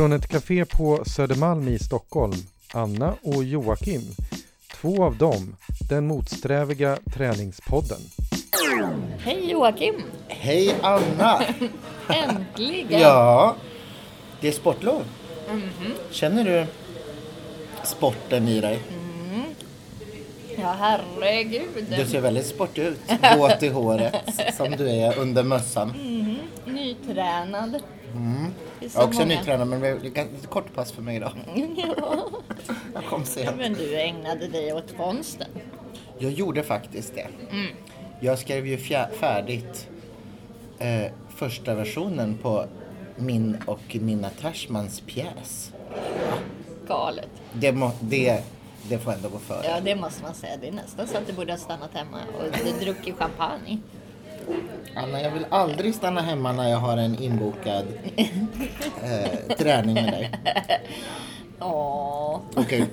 Från ett café på Södermalm i Stockholm, Anna och Joakim. Två av dem, den motsträviga träningspodden. Hej Joakim! Hej Anna! Äntligen! ja, det är sportlov. Känner du sporten i dig? Ja, herregud. Du ser väldigt sportig ut. Våt i håret, som du är under mössan. Nytränad. Så Jag är också många- nytränad, men det blev ett kort pass för mig idag. ja. Jag kom sent. Men du ägnade dig åt konsten. Jag gjorde faktiskt det. Mm. Jag skrev ju färdigt eh, första versionen på min och Nina Trashmans pjäs. Galet. Det, må, det, det får ändå gå före. Ja, det måste man säga. Det är nästan så att du borde ha stannat hemma och druckit champagne. Anna, jag vill aldrig stanna hemma när jag har en inbokad eh, träning med dig. Åh. Okej,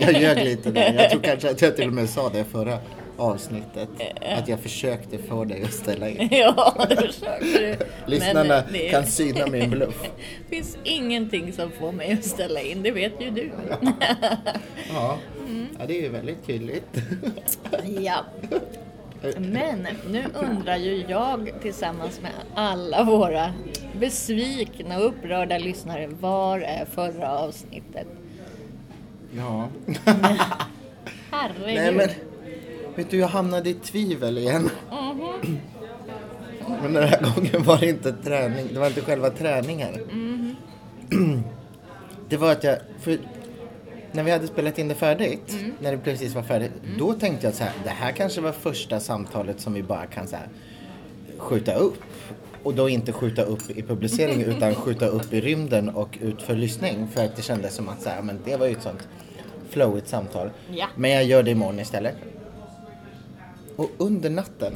jag ljög lite där. Jag tror kanske att jag till och med sa det förra avsnittet. Att jag försökte få dig att ställa in. Ja, det försökte du. Lyssnarna det kan syna min bluff. finns ingenting som får mig att ställa in. Det vet ju du. Ja, ja det är ju väldigt tydligt. Ja. Men nu undrar ju jag tillsammans med alla våra besvikna och upprörda lyssnare, var är förra avsnittet? Ja. Herregud. Nej men, vet du jag hamnade i tvivel igen. Men den här gången var det inte träning, det var inte själva träningen. Det var att jag, för när vi hade spelat in det färdigt, när det precis var färdigt, då tänkte jag så här, det här kanske var första samtalet som vi bara kan så här, skjuta upp. Och då inte skjuta upp i publicering utan skjuta upp i rymden och ut för lyssning. För att det kändes som att så här, men det var ju ett sånt flowigt samtal. Ja. Men jag gör det imorgon istället. Och under natten,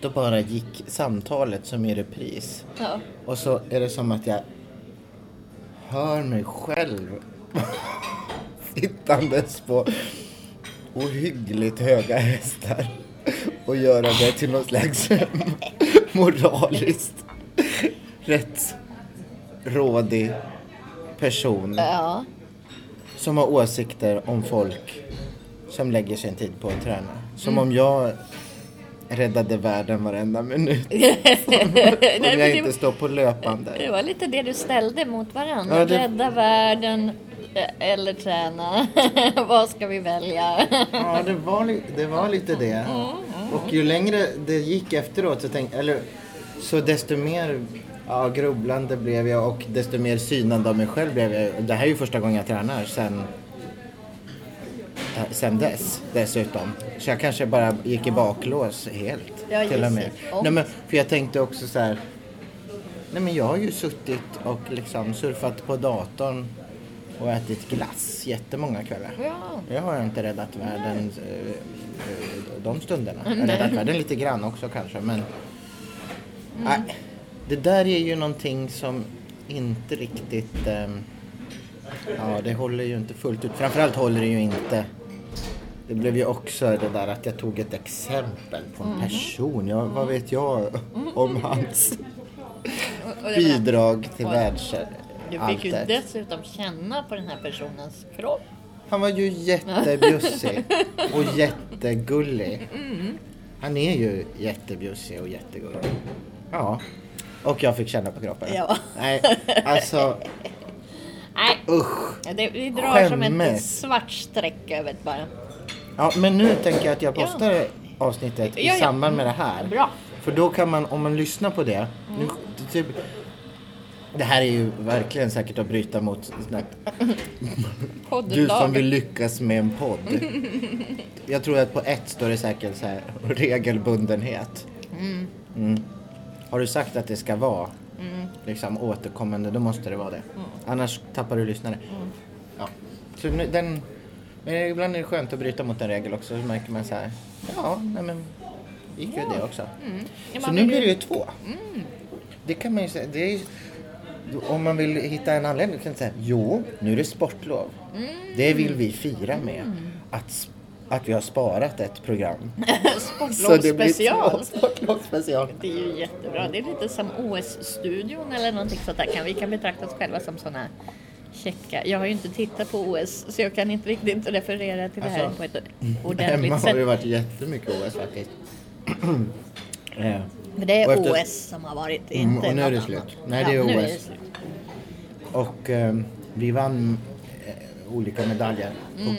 då bara gick samtalet som i repris. Ja. Och så är det som att jag hör mig själv sittandes på ohyggligt höga hästar och göra det till någon slags moraliskt rätt rådig person ja. som har åsikter om folk som lägger sin tid på att träna. Som om jag räddade världen varenda minut. om jag inte står på löpande. Det var lite det du ställde mot varandra. Ja, det- Rädda världen eller träna. Vad ska vi välja? Ja, det var, det var lite det. Och ju längre det gick efteråt så tänkte eller så desto mer ja, grubblande blev jag och desto mer synande av mig själv blev jag. Det här är ju första gången jag tränar sen, eh, sen dess dessutom. Så jag kanske bara gick i baklås helt. Ja, till och med. Och- Nej, men, för jag tänkte också så här. Nej men jag har ju suttit och liksom surfat på datorn och ätit glass jättemånga kvällar. Ja. Jag har inte räddat världen eh, eh, de stunderna. Jag har räddat världen lite grann också kanske men nej, det där är ju någonting som inte riktigt ehm, ja det håller ju inte fullt ut. Framförallt håller det ju inte det blev ju också det där att jag tog ett exempel på en person. Ja, vad vet jag om hans det var- bidrag till världsalltet. Du fick ju dessutom känna på den här personens kropp. Han var ju jättebjussig och jättegullig. Han är ju jättebjussig och jättegullig. Ja. Och jag fick känna på kroppen. Ja. Nej, alltså Nej, usch. det, vi drar som ett svart streck över det bara. Ja, men nu tänker jag att jag postar avsnittet i Ja, ja. samband med det här. Bra. För då kan man, om man lyssnar på det. Nu, det, typ, det här är ju verkligen säkert att bryta mot här Du som vill lyckas med en podd. Jag tror att på ett står det säkert så här regelbundenhet. Mm. Har du sagt att det ska vara liksom återkommande, då måste det vara det. Annars tappar du lyssnare. Ja. Så nu, den, men ibland är det skönt att bryta mot en regel också. Så märker man så här, ja, nej men gick ju det också. Ja, Så man nu blir det ju- ju två. Det kan man ju säga. Det är ju, om man vill hitta en anledning kan man säga jo, nu är det sportlov. Det vill vi fira med. Att s- att vi har sparat ett program. Sportlovsspecial. Sportlovsspecial. Det är ju jättebra. Det är lite som OS-studion eller någonting sånt där. Kan vi kan betrakta oss själva som sådana checka. Jag har ju inte tittat på OS så jag kan inte riktigt referera till det här Alltså, på ett ordentligt har det sätt. varit jättemycket OS faktiskt. Men det är efter- OS som har varit, Mm, inte och nu är det slut. annat. Nej, det är nu OS. slut. Och eh, vi vann eh, olika medaljer. Mm.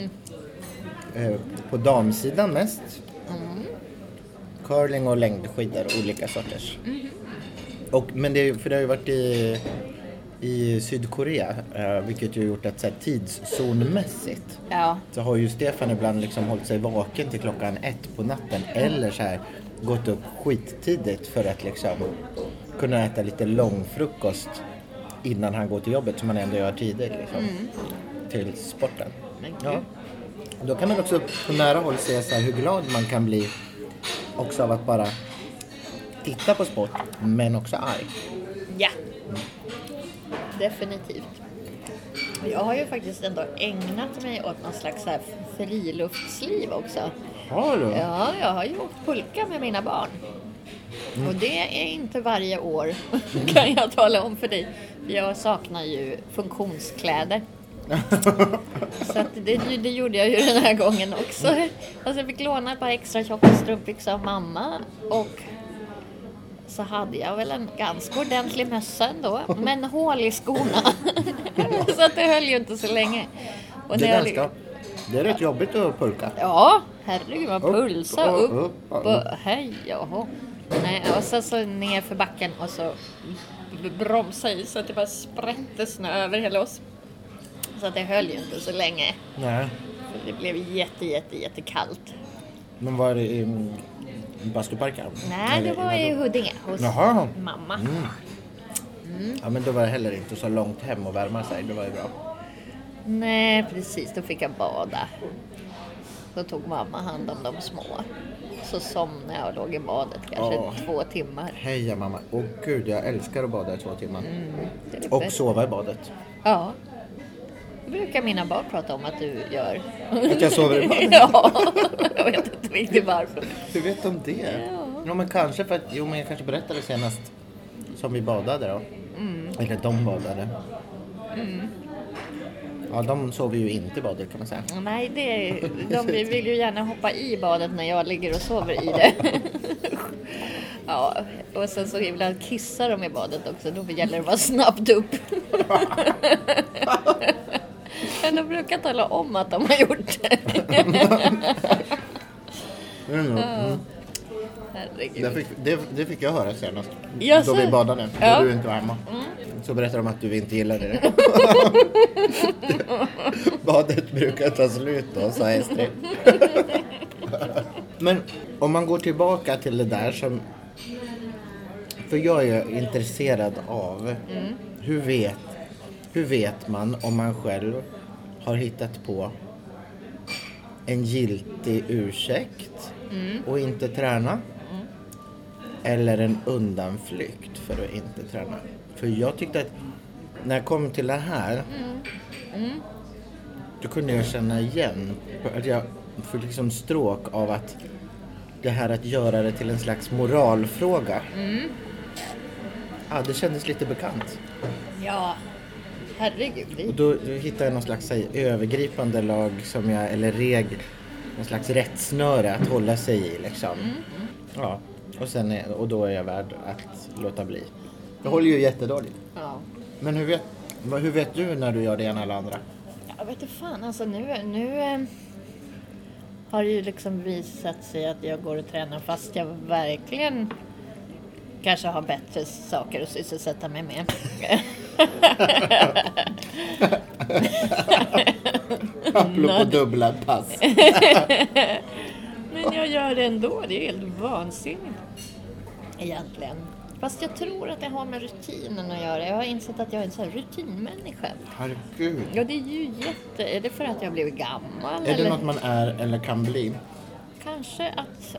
På, eh, på damsidan mest. Mm. Curling och längdskidor, olika sorters. Mm-hmm. Och, men det, är- för det har ju varit i, i Sydkorea, eh, vilket ju gjort att så här, tidszonmässigt Ja, så har ju Stefan ibland liksom hållit sig vaken till klockan ett på natten eller så här gått upp skittidigt för att liksom kunna äta lite långfrukost innan han går till jobbet som han ändå gör tidigt liksom, till sporten. Ja. Då kan man också på nära håll se så hur glad man kan bli också av att bara titta på sport men också arg. Ja. Definitivt. Jag har ju faktiskt ändå ägnat mig åt någon slags så här friluftsliv också. Har du? Ja, jag har ju åkt pulka med mina barn. Och det är inte varje år, kan jag tala om för dig. Jag saknar ju funktionskläder. Så det, det gjorde jag ju den här gången också. Alltså jag fick låna ett par extra tjocka strumpbyxor av mamma och så hade jag väl en ganska ordentlig mössa ändå, men hål i skorna. så att det höll ju inte så länge. Och Det är, ganska, det är rätt jobbigt att pulka. Ja, herregud vad Upp, pulsa och upp, upp, och och hej jaha. Nej, och sen så ner för backen och så bromsa i så att det bara sprätte snö över hela oss. Så att det höll ju inte så länge. Nej. För Det blev jätte, jätte, jättekallt. Men var det i mm, bastuparken? Nej, det var i? Huddinge hos Jaha. mamma. Ja, men då var det heller inte så långt hem och värma sig. Det var ju bra. Nej, precis. Då fick jag bada. Då tog mamma hand om de små. Så somnade jag och låg i badet kanske Åh. två timmar. Heja mamma. Åh gud, jag älskar att bada i två timmar. Det är det Och bästa. sova i badet. Ja. Det brukar mina barn prata om att du gör. Att jag sover i badet? ja, jag vet inte riktigt varför. Hur vet de det? Ja. Jo, men kanske för att, jo, men jag kanske berättade senast som vi badade då. Mm. Eller de badade. Ja, de sover ju inte i badet kan man säga. Nej, det de vill ju gärna hoppa i badet när jag ligger och sover i det. Ja, och sen så ibland kissar de i badet också. Då gäller det att vara snabbt upp. Men de brukar tala om att de har gjort det. Mm. Herregud. Det, fick, det, det fick jag höra senast. Jaså? Då vi badade. Då Ja. du inte var hemma. Så berättade de att du inte gillade det. Badet brukar ta slut då, sa Estrid. Men om man går tillbaka till det där som... För jag är intresserad av hur, vet, hur vet man om man själv har hittat på en giltig ursäkt och inte träna? Eller en undanflykt för att inte träna? För jag tyckte att när jag kom till det här då kunde jag känna igen att jag fick liksom stråk av att det här att göra det till en slags moralfråga. Ja, det kändes lite bekant. Ja, herregud. Och då, då hittade jag någon slags säg, övergripande lag som jag, eller regel, någon slags rättsnöre att hålla sig i liksom. Ja, och, sen är, och då är jag värd att låta bli. Jag håller ju jättedåligt. ja. Men hur vet, hur vet du när du gör det ena eller andra? Jag vet inte fan, alltså nu, nu eh, har det ju liksom visat sig att jag går och tränar fast jag verkligen kanske har bättre saker att sysselsätta mig med. Apropå dubbla pass. Men jag gör det ändå, det är helt vansinnigt. Egentligen. Fast jag tror att det har med rutinen att göra. Jag har insett att jag är en sån här rutinmänniska. Herregud. Ja, det är ju jätte... Är det för att jag blivit gammal? Är det eller? något man är eller kan bli? Kanske att...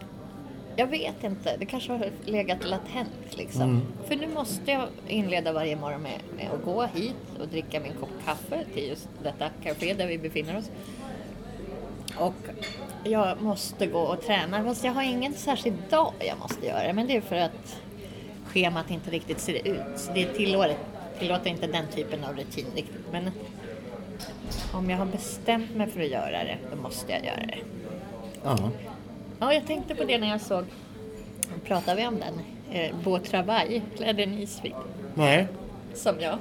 Jag vet inte. Det kanske har legat latent liksom. Mm. För nu måste jag inleda varje morgon med, med att gå hit och dricka min kopp kaffe till just detta café där vi befinner oss. Och jag måste gå och träna. Fast jag har ingen särskild dag jag måste göra det. Men det är för att schemat inte riktigt ser ut. Det tillåter, tillåter inte den typen av rutin riktigt. Men om jag har bestämt mig för att göra det, då måste jag göra det. Ja. Ja, jag tänkte på det när jag såg, pratade vi om den? Eh, Beau Travail, klädde en isvit. Nej. Som jag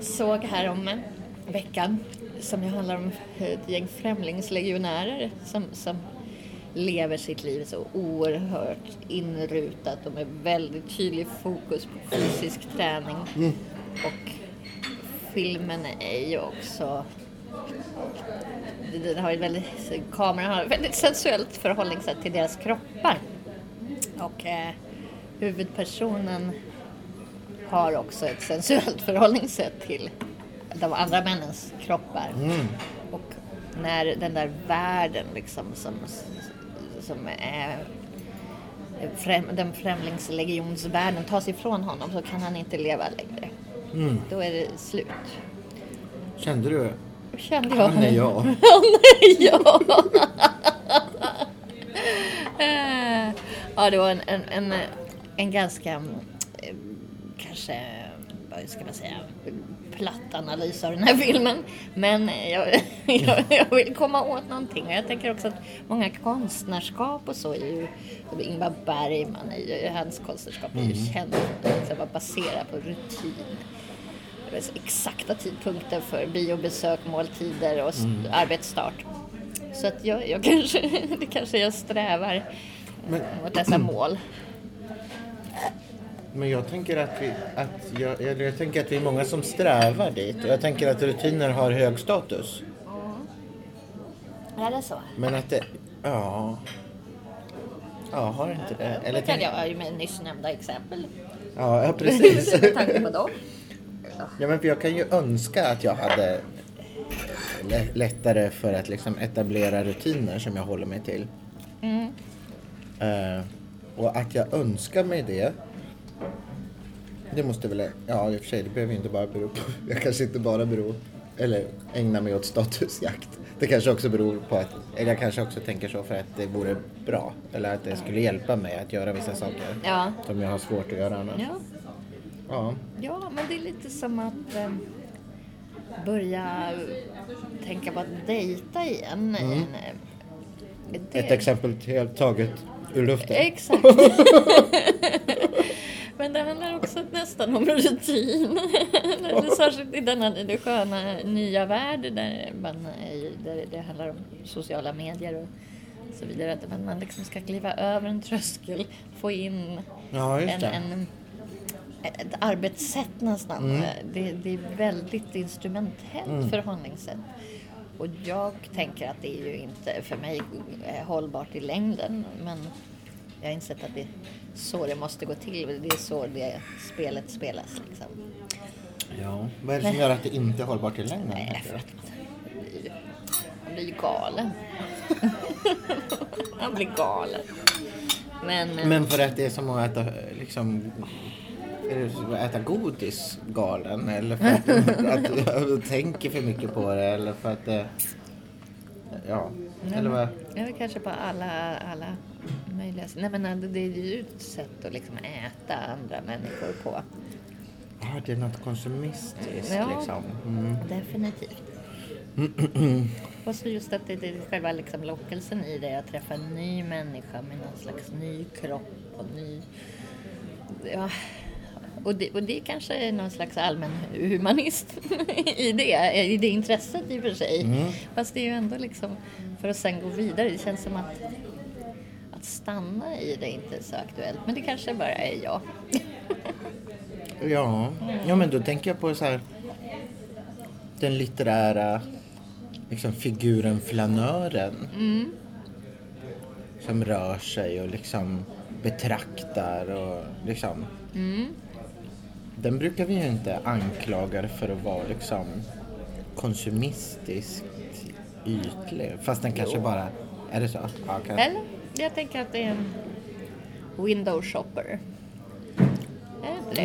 såg här om en veckan. Som ju handlar om ett gäng främlingslegionärer som, som lever sitt liv så oerhört inrutat och med väldigt tydlig fokus på fysisk träning. Mm. Och filmen är ju också den har ju väldigt, kameran har ett väldigt sensuellt förhållningssätt till deras kroppar. Och eh, huvudpersonen har också ett sensuellt förhållningssätt till de andra männens kroppar. Mm. Och när den där världen liksom som, som är främ, den främlingslegionsvärlden tas ifrån honom så kan han inte leva längre. Mm. Då är det slut. Kände du? Kände jag. Han är jag. Han är jag. ja, det var en, en, en, en ganska, eh, kanske, vad ska man säga, platt analys av den här filmen. Men jag, jag, jag vill komma åt någonting. Och jag tänker också att många konstnärskap och så är ju, Ingmar Bergman, är ju, hans konstnärskap är ju känt för att vara baserat på rutin exakta tidpunkter för biobesök, måltider och mm. arbetsstart. Så att jag, jag kanske, det kanske jag strävar Men, mot dessa mål. Men jag tänker att vi, att jag, jag, jag, tänker att vi är många som strävar dit och jag tänker att rutiner har hög status. Mm. Är det så? Men att det, ja. Ja, har inte det? Eller det kan jag ju med nyss nämnda exempel. Ja, ja precis. med tanke på dem. Ja, men för jag kan ju önska att jag hade lättare för att liksom etablera rutiner som jag håller mig till. Mm. Uh, och att jag önskar mig det. Det måste väl, ja i och för sig det behöver inte bara bero på, jag kanske inte bara beror, eller ägnar mig åt statusjakt. Det kanske också beror på att, eller jag kanske också tänker så för att det vore bra. Eller att det skulle hjälpa mig att göra vissa saker. Ja. Som jag har svårt att göra annars. Ja. Ja. ja, men det är lite som att eh, börja tänka på att dejta igen. Mm. Eh, det... Ett exempel helt taget ur luften. Exakt. Men det handlar också nästan om rutin. Särskilt i denna det sköna nya värld där, man, där det handlar om sociala medier och så vidare. Att man liksom ska kliva över en tröskel, få in ja, en, en ett arbetssätt nästan. Mm. Det, det, är väldigt instrumentellt mm. förhållningssätt. Och jag tänker att det är ju inte för mig hållbart i längden. Men jag har insett att det är så det måste gå till. Det är så det spelet spelas. Liksom. Ja, vad är det som gör att det inte är hållbart i längden? Nej, för att man blir ju galen. man blir galen. Men, eh, Men för att det är som att äta liksom är du äta godis galen? Eller för att, att, att, tänker för mycket på det? Eller för att det... Ja, Nej, eller vad? Ja, kanske på alla, alla möjliga Nej men det är ju ett sätt att liksom äta andra människor på. Ja, det är något konsumistiskt ja, liksom. Mm. definitivt. Och så just att det, det är själva liksom lockelsen i det, att träffa en ny människa med någon slags ny kropp och ny... Ja, och det, och det kanske är någon slags allmän humanist i det, i det intresset i och för sig. Mm. Fast det är ju ändå liksom för att sen gå vidare. Det känns som att, att stanna i det inte är så aktuellt. Men det kanske bara är jag. ja. ja, men då tänker jag på så här den litterära liksom, figuren flanören. Mm. Som rör sig och liksom betraktar och liksom mm den brukar vi ju inte anklaga för att vara liksom konsumistiskt ytlig. Fast den kanske bara, är det så? Ja, kan... Eller, jag tänker att det är en window shopper.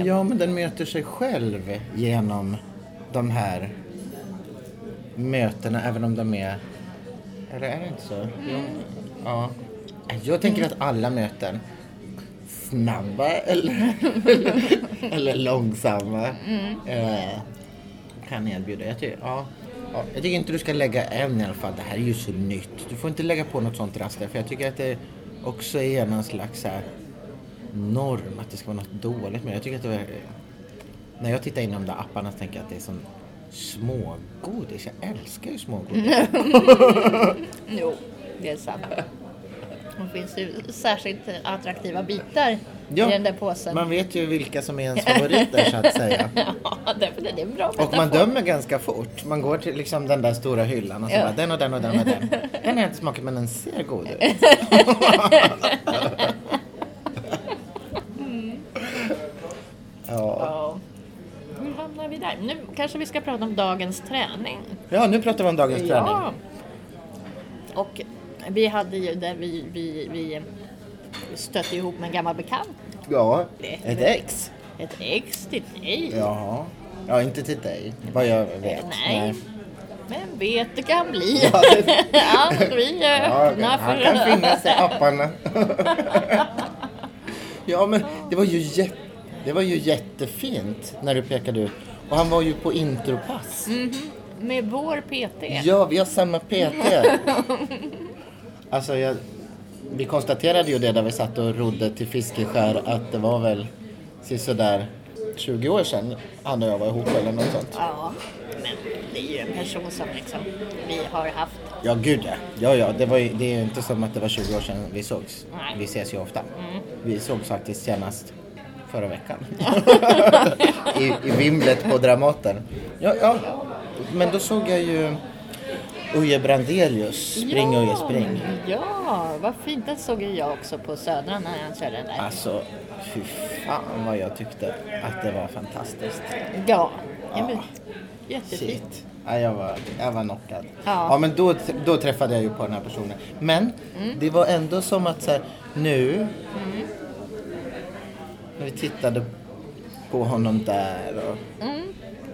Ja, men den möter sig själv genom de här mötena, även om de är Eller är det inte så? Jo. Ja. Jag tänker att alla möten, snabba eller, eller långsamma, eh, kan erbjuda. Jag tycker, ja, ja, jag tycker inte du ska lägga en i alla fall. Det här är ju så nytt. Du får inte lägga på något sånt raster. för jag tycker att det också är någon slags här, norm att det ska vara något dåligt med Jag tycker att det var, eh, när jag tittar in i de där apparna så tänker jag att det är som smågodis. Jag älskar ju smågodis. Jo, det är sant. Det finns ju särskilt attraktiva bitar i den där påsen. man vet ju vilka som är ens favoriter så att säga. Ja, därför är det en bra Och man dömer ganska fort. Man går till liksom den där stora hyllan och så Ja. bara den och den och den och den. Den har jag inte smakat men den ser god ut. Ja. Ja. Hur hamnar vi där? Nu kanske vi ska prata om dagens träning. ja, nu pratar vi om dagens träning. Ja. Och vi hade ju där vi, vi, vi stötte ihop med en gammal bekant. Ja, ett ex. Ett ex till dig. Jaha. Ja, inte till dig. Vad jag vet. Nej. Men vet det kan bli. Ja, det- ja, vi är Ja, öppna han för... kan finnas i apparna. ja, men det var, ju jätte, det var ju jättefint när du pekade ut. Och han var ju på intropass. Med vår PT. Ja, vi har samma PT. alltså, jag, vi konstaterade ju det där vi satt och rodde till Fiskeskär att det var väl sådär 20 år sedan han och jag var ihop eller något sånt. Ja, men det är ju en person som liksom vi har haft. Ja, gud ja. Ja, ja. Det, var ju, det är ju inte som att det var 20 år sedan vi sågs. Nej. Vi ses ju ofta. Vi sågs faktiskt senast förra veckan. I, I vimlet på Dramaten. Ja, ja. Men då såg jag ju Uje Brandelius, Spring ja, Uje Spring. Ja, vad fint. Den såg ju jag också på Södra när han körde den där. Alltså, fy fan vad jag tyckte att det var fantastiskt. Ja, ja. men, jättefint. Shit. Ja, jag, var, jag var knockad. Ja. Ja. men då, då träffade jag ju på den här personen. Men det var ändå som att så här, nu när vi tittade på honom där och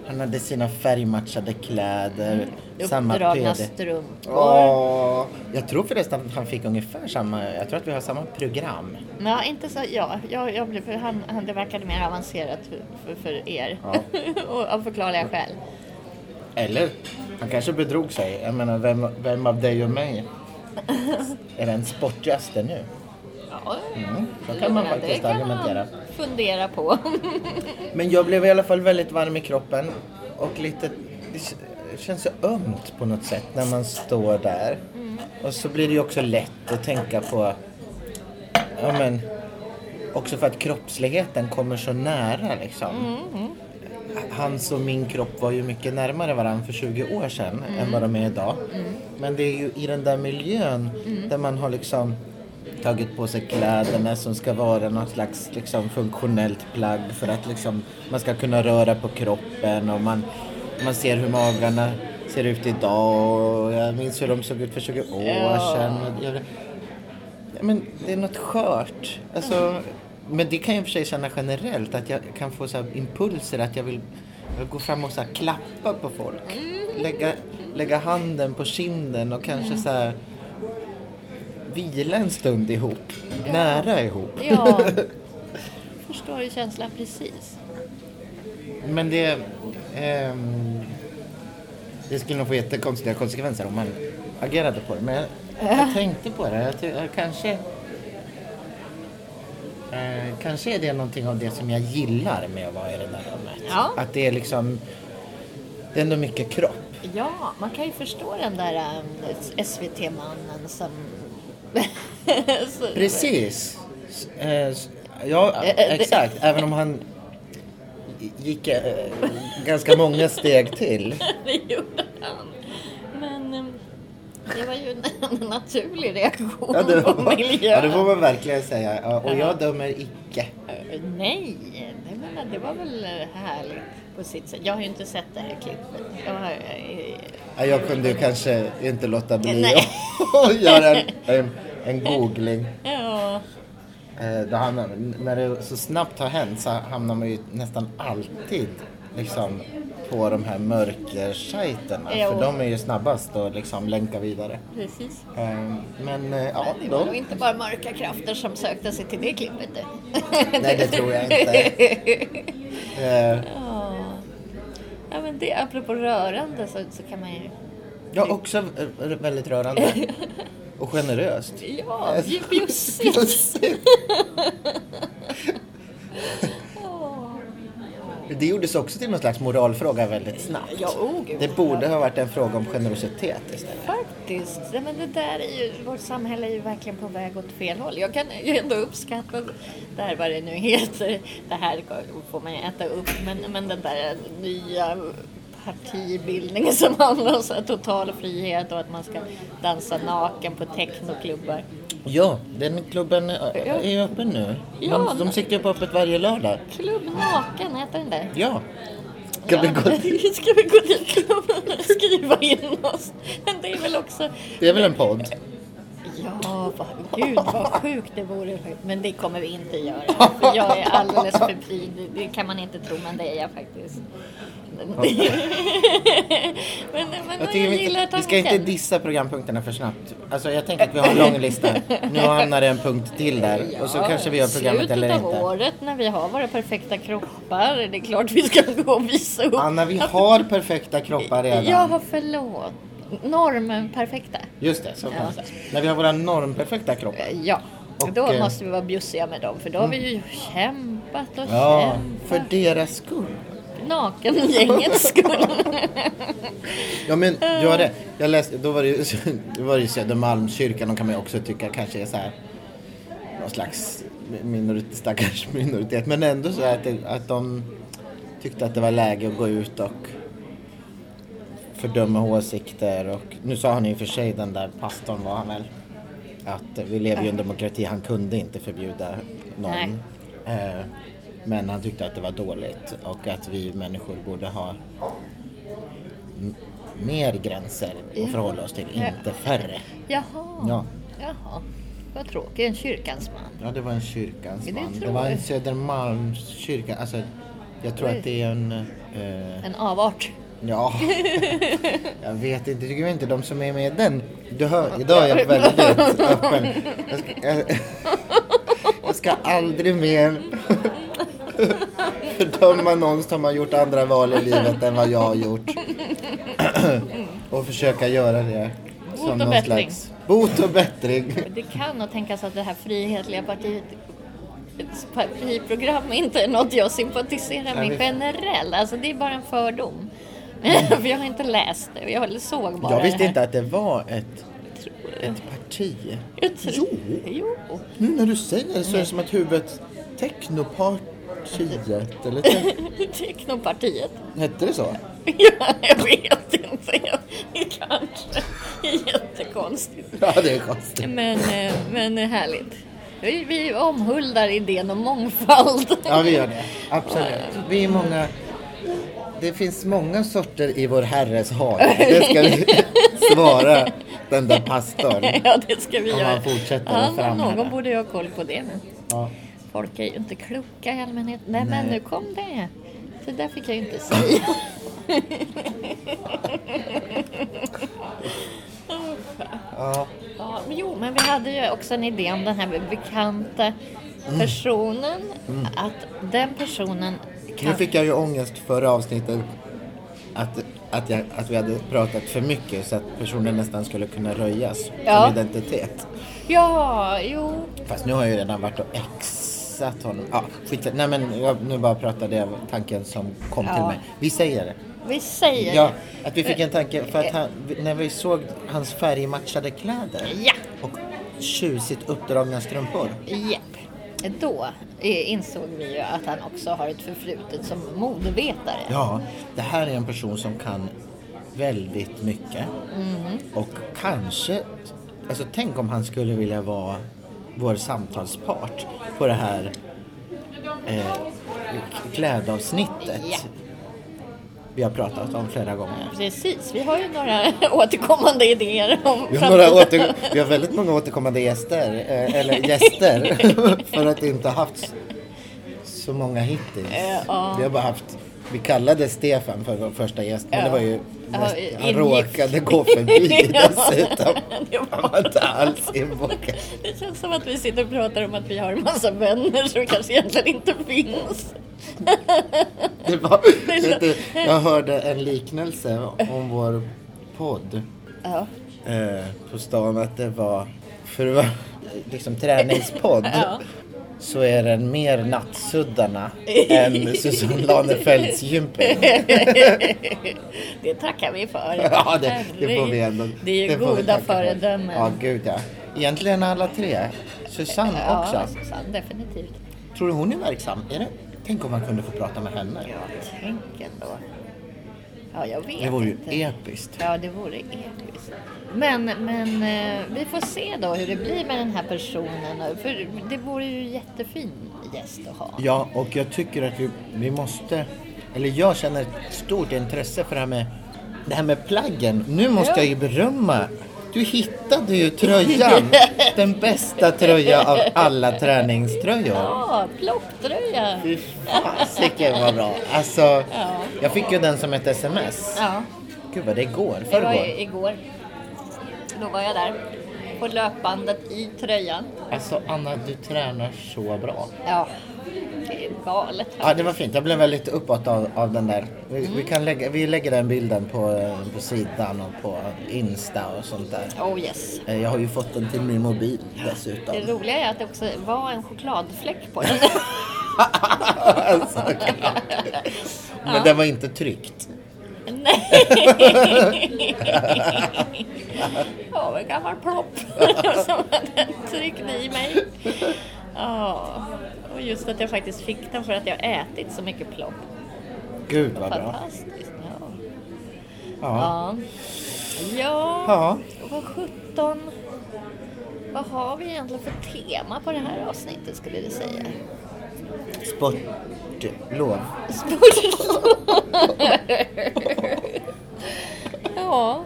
han hade sina färgmatchade kläder, samma Uppdragna PD. strumpor. Åh, jag tror förresten att han fick ungefär samma, jag tror att vi har samma program. Ja, inte så, ja, jag, jag blev, för han, han, det verkade mer avancerat för, för, för er. Ja. och av förklarliga skäl. Eller, han kanske bedrog sig. Jag menar, vem, vem av dig och mig är den sportigaste nu? Ja, Mm, så kan man det faktiskt kan argumentera. man fundera på. Men jag blev i alla fall väldigt varm i kroppen och lite, det känns så ömt på något sätt när man står där. Och så blir det ju också lätt att tänka på, ja men, också för att kroppsligheten kommer så nära liksom. Hans och min kropp var ju mycket närmare varandra för 20 år sedan än vad de är idag. Men det är ju i den där miljön där man har liksom tagit på sig kläderna som ska vara något slags liksom, funktionellt plagg för att liksom, man ska kunna röra på kroppen och man, man ser hur magarna ser ut idag och jag minns hur de såg ut för 20 år sedan. Men det är något skört. Alltså, men det kan jag i och för sig känna generellt att jag kan få så impulser att jag vill, jag vill gå fram och så klappa på folk. Lägga, lägga handen på kinden och kanske så här vila en stund ihop. Nära ihop. ja, förstår ju känslan precis. Men det... ehm, det skulle nog få jättekonstiga konsekvenser om man agerade på det. Men jag, jag tänkte på det. Jag, jag kanske... Eh, kanske är det någonting av det som jag gillar med att vara i det där rummet. Ja. Att det är liksom... Det är ändå mycket kropp. Ja, man kan ju förstå den där um, SVT-mannen som... Precis. Eh, Ja, exakt. Även om han gick eh, ganska många steg till. det gjorde han. Men det var ju en, naturlig reaktion Ja, det, på var, miljön. ja, det får man verkligen säga. Och jag dömer icke. Eh, Nej, det, menar, det var väl eh, härligt på sitt sätt. Jag har ju inte sett det här klippet. Jag har, eh, jag kunde ju kanske inte låta bli att göra en, en, en googling. ja, Eh, då hamnar, när det så snabbt har hänt så hamnar man ju nästan alltid liksom på de här mörkersajterna. Jo. För de är ju snabbast att liksom länka vidare. Precis. Eh, Men eh, ja, Det var då, nog inte bara mörka krafter som sökte sig till det klippet. nej det tror jag inte. Men det apropå rörande så, så kan man ju... Ja, också väldigt rörande. Och generöst. Ja, bjussigt. Bjussigt. Det gjordes också till någon slags moralfråga väldigt snabbt. Ja, oh. Det borde ha varit en fråga om generositet istället. Faktiskt. Men det där är ju, vårt samhälle är ju verkligen på väg åt fel håll. Jag kan ju ändå uppskatta det här vad det nu heter. Det här får man ju äta upp. Men, men den där nya partibildningen som handlar om så total frihet och att man ska dansa naken på technoklubbar. Ja, den klubben är öppen nu. Ja, De, de siktar på öppet varje lördag. Klubb naken, heter den där? Ja. Ska vi gå Ska vi gå dit och skriva in oss? Men det är väl också... Det är väl en podd? Ja, vad, gud vad sjukt det vore. Men det kommer vi inte göra. För jag är alldeles för pryd. Det kan man inte tro, men det är jag faktiskt. men men Jag jag, vi, gillar inte, vi ska inte dissa programpunkterna för snabbt. Alltså jag tänker att vi har en lång lista. Nu hamnar det en punkt till där. Och så kanske vi gör programmet eller Slutet av inte. året när vi har våra perfekta kroppar. Det är klart vi ska gå och visa upp. Anna, vi har perfekta kroppar redan. Ja, förlåt. Normen perfekta. Just det, så Ja. När vi har våra normperfekta kroppar. Ja. Och, då eh, måste vi vara bjussiga med dem för då har vi ju kämpat och Ja, kämpat. för deras skull. Nakengängets skull. Ja men du har det. Jag läste, då var det ju då var det ju Södermalmskyrkan, de kan man ju också tycka kanske är så här någon slags minoritet, stackars minoritet. Men ändå så att, det, att de tyckte att det var läge att gå ut och fördöma åsikter och nu sa han ju för sig den där pastorn var han väl att vi lever ju i en demokrati, han kunde inte förbjuda någon. Eh, men han tyckte att det var dåligt och att vi människor borde ha mer gränser att förhålla oss till, inte färre. Jaha. Ja. Jaha. Vad tråkigt. En kyrkans man. Ja, det var en kyrkans Det man. Det var en. Södermalmskyrka. Alltså, jag tror Oj. att det är en... Eh, En avart. ja, jag vet inte. Tycker inte de som är med i den. Du hör, idag är jag väldigt öppen. Jag ska, jag, jag ska aldrig mer fördöma någon som har gjort andra val i livet än vad jag har gjort. och försöka göra det Bot och bättring. slags bot och bättring. Det kan nog tänkas att det här frihetliga partiet partiprogram inte är något jag sympatiserar med generellt. Alltså det är bara en fördom. För jag har inte läst det. Jag såg bara Jag visste inte att det var ett, ett parti. Jo. Jo. Nu när du säger det så är det som att huvudet Technopartiet eller te- Technopartiet. hette det så? Ja, jag vet inte. Kanske. Jättekonstigt. Ja det är konstigt. Men, eh, men härligt. Vi, vi omhuldar idén om mångfald. Ja vi gör det. Absolut. Vi är många. Det finns många sorter i vår herres hage. Det ska vi svara den där pastorn. Ja, det ska vi Om göra. han fortsätter ja, någon borde ju ha koll på det nu. Ja. Folk är ju inte kloka i allmänhet. Nej, Nej. men nu kom det. Så där fick jag ju inte säga. Ja. Ja, jo, men vi hade ju också en idé om den här bekanta Mm. personen. Att den personen Nu kan... fick jag ju ångest förra avsnittet. Att, att, jag, att vi hade pratat för mycket så att personen nästan skulle kunna röjas Ja. som identitet. Ja, jo. Fast nu har jag ju redan varit och exat honom. Ja, skit Nej men jag, nu bara pratade jag tanken som kom till Ja. mig. Vi säger det. Vi säger Ja, att vi fick en tanke för att han, när vi såg hans färgmatchade kläder Ja. och tjusigt uppdragna strumpor. Japp. Då eh, insåg vi ju att han också har ett förflutet som modevetare. Ja, det här är en person som kan väldigt mycket. Mm. Och kanske, alltså tänk om han skulle vilja vara vår samtalspart på det här eh, klädavsnittet. Ja. Vi har pratat om flera gånger. Precis, vi har ju några återkommande idéer om Vi har, några åter, vi har väldigt många återkommande gäster, eh, eller gäster, för att inte ha haft så många hittills. Ja. Vi har bara haft, vi kallade Stefan för vår första gäst, men ja. det var ju mest, ja, han råkade gå förbi dessutom. Han var inte alls inbokad. Det känns som att vi sitter och pratar om att vi har en massa vänner som kanske egentligen inte finns. Det var, du, jag hörde en liknelse om vår podd ja. eh, på stan att det var, för det var liksom träningspodd. Ja så är den mer nattsuddarna än Susanne Lanefelds gymping. det tackar vi för. Ja, det, det får vi ändå. Det är ju goda föredömen. Ja, gud ja. Egentligen alla tre. Susanne ja, också. Ja, Susanne definitivt. Tror du hon är verksam? Är det? Tänk om man kunde få prata med henne. Ja, tänk ändå. Ja, jag vet Det vore ju inte. episkt. Ja, det vore episkt. Men, men eh, vi får se då hur det blir med den här personen. För det vore ju jättefin gäst att ha. Ja, och jag tycker att vi, vi måste... Eller jag känner ett stort intresse för det här med, det här med plaggen. Nu måste ja. jag ju berömma du hittade ju tröjan. Den bästa tröja av alla träningströjor. Ja, plocktröja. Fy fasiken vad bra. Alltså, ja. jag fick ju den som ett sms. Ja. Gud vad det är igår. Förrgår. Det var igår. Då var jag där. På löpbandet i tröjan. Alltså Anna, du tränar så bra. Ja, det är galet. Ja, det var fint. Jag blev väldigt uppåt av, av den där. Vi, mm. vi, kan lägga, vi lägger den bilden på, på sidan och på Insta och sånt där. Oh yes. Eh, jag har ju fått den till min mobil dessutom. Det roliga är att det också var en chokladfläck på den. alltså, Men ja. den var inte tryckt. Nej. ja, en gammal plopp som hade tryckt i mig. Ja, och just att jag faktiskt fick den för att jag ätit så mycket plopp. Gud vad bra. Fantastiskt. Ja. Ja. Ja. ja. Vad sjutton. Vad har vi egentligen för tema på det här avsnittet skulle du säga? Sportlov. Sportlov. ja.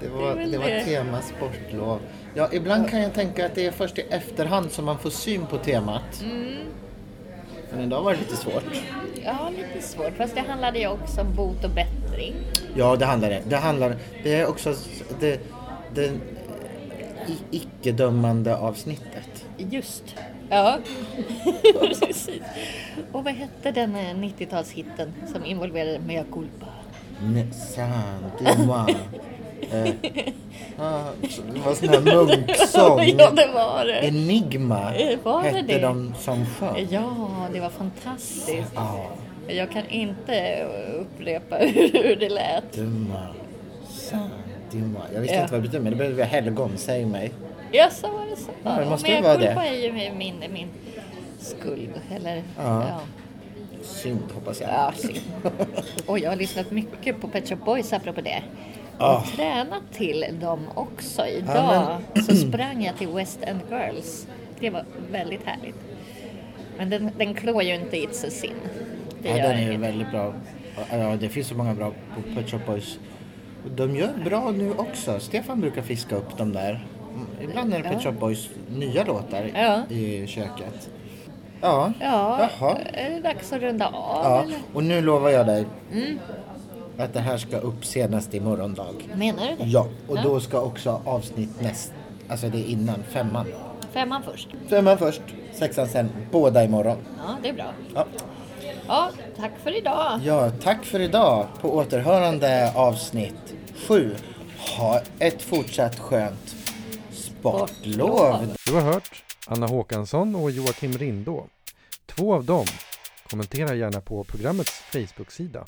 Det var, det, var tema sportlov. Ja, ibland kan jag tänka att det är först i efterhand som man får syn på temat. Mm. Men idag var det lite svårt. Ja, lite svårt. Fast det handlade ju också om bot och bättring. Ja, det handlar det. Det handlar, det är också det, det icke-dömande avsnittet. Just. Ja, precis. Och vad hette den 90-talshitten eh, som involverade Mea Culpa? Nessan, dis Det var sån här munksång. ja, det var det. Enigma eh, var hette det? de som sjöng. Ja, det var fantastiskt. Ja. Jag kan inte upprepa hur det lät. Dumma, dumma. Jag visste ja. inte vad det betydde, men det behövde vara helgon, säg mig. Ja, så var det så. Ja, det måste men vara det. är ju min, min skuld, eller ja. ja. Synd, hoppas jag. Ja, synd. Och jag har lyssnat mycket på Pet Shop Boys apropå det. Och oh. tränat till dem också. Idag ja, så sprang jag till West End Girls. Det var väldigt härligt. Men den, den klår ju inte It's a Sin. Det ja, den är väldigt bra. Ja, det finns så många bra på Pet Shop Boys. De gör bra nu också. Stefan brukar fiska upp dem där. Ibland är det Pet Shop Boys nya låtar ja. i köket. Ja. Ja, Jaha. är det dags att runda av? Ja, eller? och nu lovar jag dig. Mm att det här ska upp senast i morgondag. Menar du det? Ja, och ja. då ska också avsnitt näst, alltså det är innan, femman. Femman först? Femman först, sexan sen, båda imorgon. Ja, det är bra. Ja. Ja, tack för idag. Ja, tack för idag. På återhörande avsnitt sju. Ha ett fortsatt skönt sportlov. Du har hört Anna Håkansson och Joakim Rindå. Två av dem. Kommentera gärna på programmets Facebook-sida.